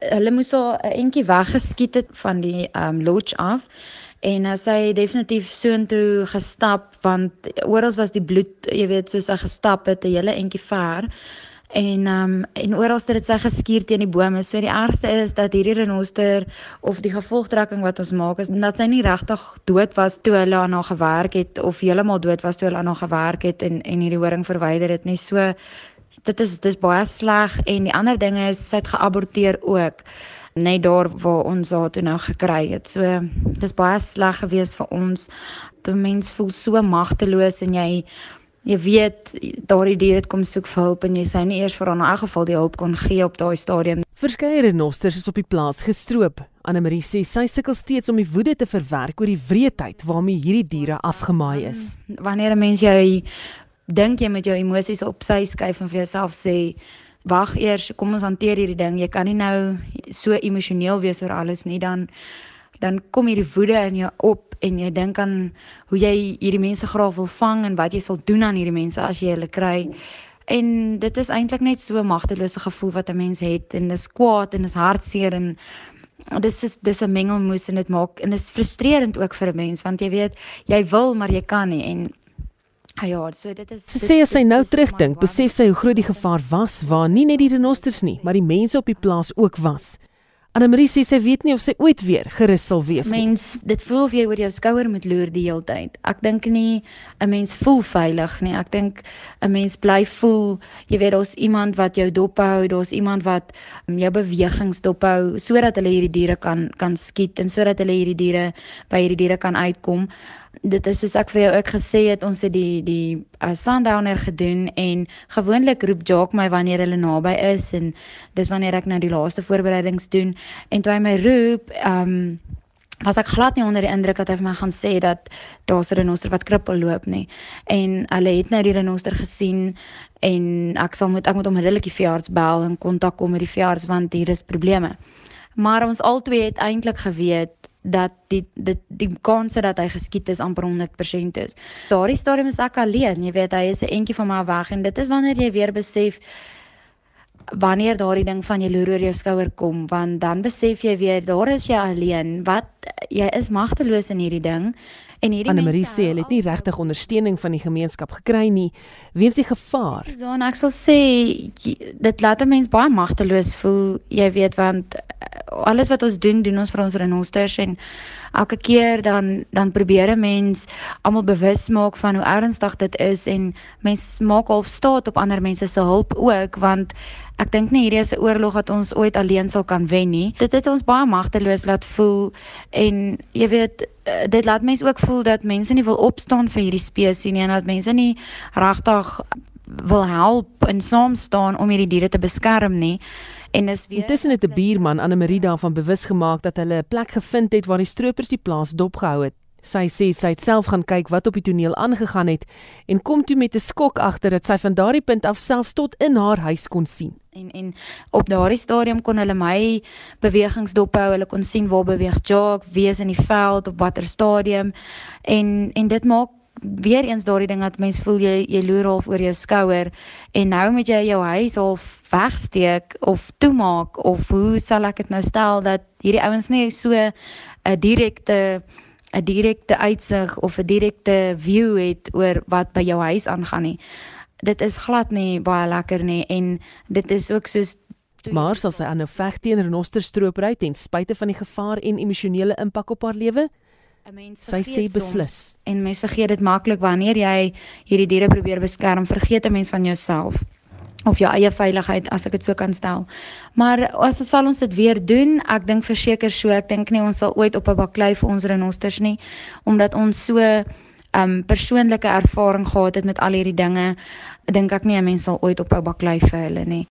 Hulle moes al 'n entjie weggeskiet het van die um lodge af en uh, sy het definitief soontoe gestap want oral was die bloed, jy weet, soos sy gestap het 'n hele entjie ver. En um en oral het dit sy geskuur teen die bome. So die ergste is dat hierdie renoster of die gevolgtrekking wat ons maak is dat sy nie regtig dood was toe hulle aan haar gewerk het of heeltemal dood was toe hulle aan haar gewerk het en en hierdie horing verwyder het nie. So dit is dis baie sleg en die ander ding is sy het geaborteer ook net daar waar ons haar toe nou gekry het. So dis baie sleg geweest vir ons. Die mens voel so magteloos en jy jy weet daardie dier het kom soek vir hulp en jy sou nie eers vir haar in elk geval die hulp kon gee op daai stadium. Verskeie renosters is op die plaas gestroop. Anne Marie sê sy sukkel steeds om die woede te verwerk oor die wreedheid waarmee hierdie diere afgemaai is. Wanneer 'n mens jy dink jy met jou emosies op sy skuif en vir jouself sê wag eers kom ons hanteer hierdie ding. Jy kan nie nou so emosioneel wees oor alles nie. Dan dan kom hierdie woede in jou op en jy dink aan hoe jy hierdie mense graag wil vang en wat jy sal doen aan hierdie mense as jy hulle kry. En dit is eintlik net so 'n magtelose gevoel wat 'n mens het en dis kwaad en dis hartseer en dis is dis 'n mengelmoes en dit maak en dit is frustrerend ook vir 'n mens want jy weet jy wil maar jy kan nie. En ja, so dit is Sy sê as sy nou terugdink, besef sy hoe groot die gevaar was waar nie net die renosters nie, maar die mense op die plaas ook was. Annelie sê sy weet nie of sy ooit weer gerus sal wees nie. Mens, dit voel of jy oor jou skouer moet loer die hele tyd. Ek dink nie 'n mens voel veilig nie. Ek dink 'n mens bly voel, jy weet daar's iemand wat jou dophou, daar's iemand wat um, jou bewegings dophou sodat hulle hierdie diere kan kan skiet en sodat hulle hierdie diere by hierdie diere kan uitkom dit is soos ek vir jou ook gesê het ons het die die uh, sundowner gedoen en gewoonlik roep Jock my wanneer hulle naby is en dis wanneer ek nou die laaste voorbereidings doen. En toe hy my roep ehm um, was ek glad nie onder die indruk dat hy vir my gaan sê dat daar's 'n renoster wat krippel loop nie. En hulle het nou die renoster gesien en ek sal moet ek moet onmiddellik die veearts bel en kontak kom met die veearts want hier is probleme. Maar ons albei het eintlik geweet dat die dit die kans dat hy geskiet is amper 100% is. Daardie stadium is ek alleen, jy weet, hy is 'n entjie van my weg en dit is wanneer jy weer besef wanneer daardie ding van jy loer oor jou skouer kom, want dan besef jy weer daar is jy alleen. Wat jy is magteloos in hierdie ding. En hierdie Anne Marie sê hulle het nie regtig ondersteuning van die gemeenskap gekry nie weens die gevaar. So en ek sal sê dit laat 'n mens baie magteloos voel, jy weet want eh, alles wat ons doen, doen ons vir ons renosters en elke keer dan dan probeer 'n mens almal bewus maak van hoe ernstig dit is en mens maak half staat op ander mense se hulp ook want ek dink nie hierdie is 'n oorlog wat ons ooit alleen sal kan wen nie. Dit het ons baie magteloos laat voel en jy weet eh, dit laat mense ook voel dat mense nie wil opstaan vir hierdie spesies nie en dat mense nie regtig wil help en saam staan om hierdie diere te beskerm nie. En is weer Intussen het 'n buurman Anne Marie daarvan bewus gemaak dat hulle 'n plek gevind het waar die stroopers die plaas dopgehou het. Sy sê sy het self gaan kyk wat op die toneel aangegaan het en kom toe met 'n skok agter dat sy van daardie punt af self tot in haar huis kon sien. En en op daardie stadium kon hulle my bewegings dophou. Hulle kon sien waar beweeg Jock, wie is in die veld op watter stadium. En en dit maak weer eens daardie ding dat mens voel jy jy loer half oor jou skouer en nou moet jy jou huis half wegsteek of toemaak of hoe sal ek dit nou stel dat hierdie ouens nie so 'n direkte 'n direkte uitsig of 'n direkte view het oor wat by jou huis aangaan nie. Dit is glad nie baie lekker nie en dit is ook soos Maar sal sy aanhou veg teen renosterstroopry ten spyte van die gevaar en emosionele impak op haar lewe? 'n mens sy sê beslis en mens vergeet dit maklik wanneer jy hierdie diere probeer beskerm vergeet 'n mens van jouself of jou eie veiligheid as ek dit so kan stel. Maar as ons sal ons dit weer doen, ek dink verseker so, ek dink nie ons sal ooit op 'n baklei vir ons renosters nie omdat ons so 'n um, persoonlike ervaring gehad het met al hierdie dinge. Dink ek nie 'n mens sal ooit op 'n baklei vir hulle nie.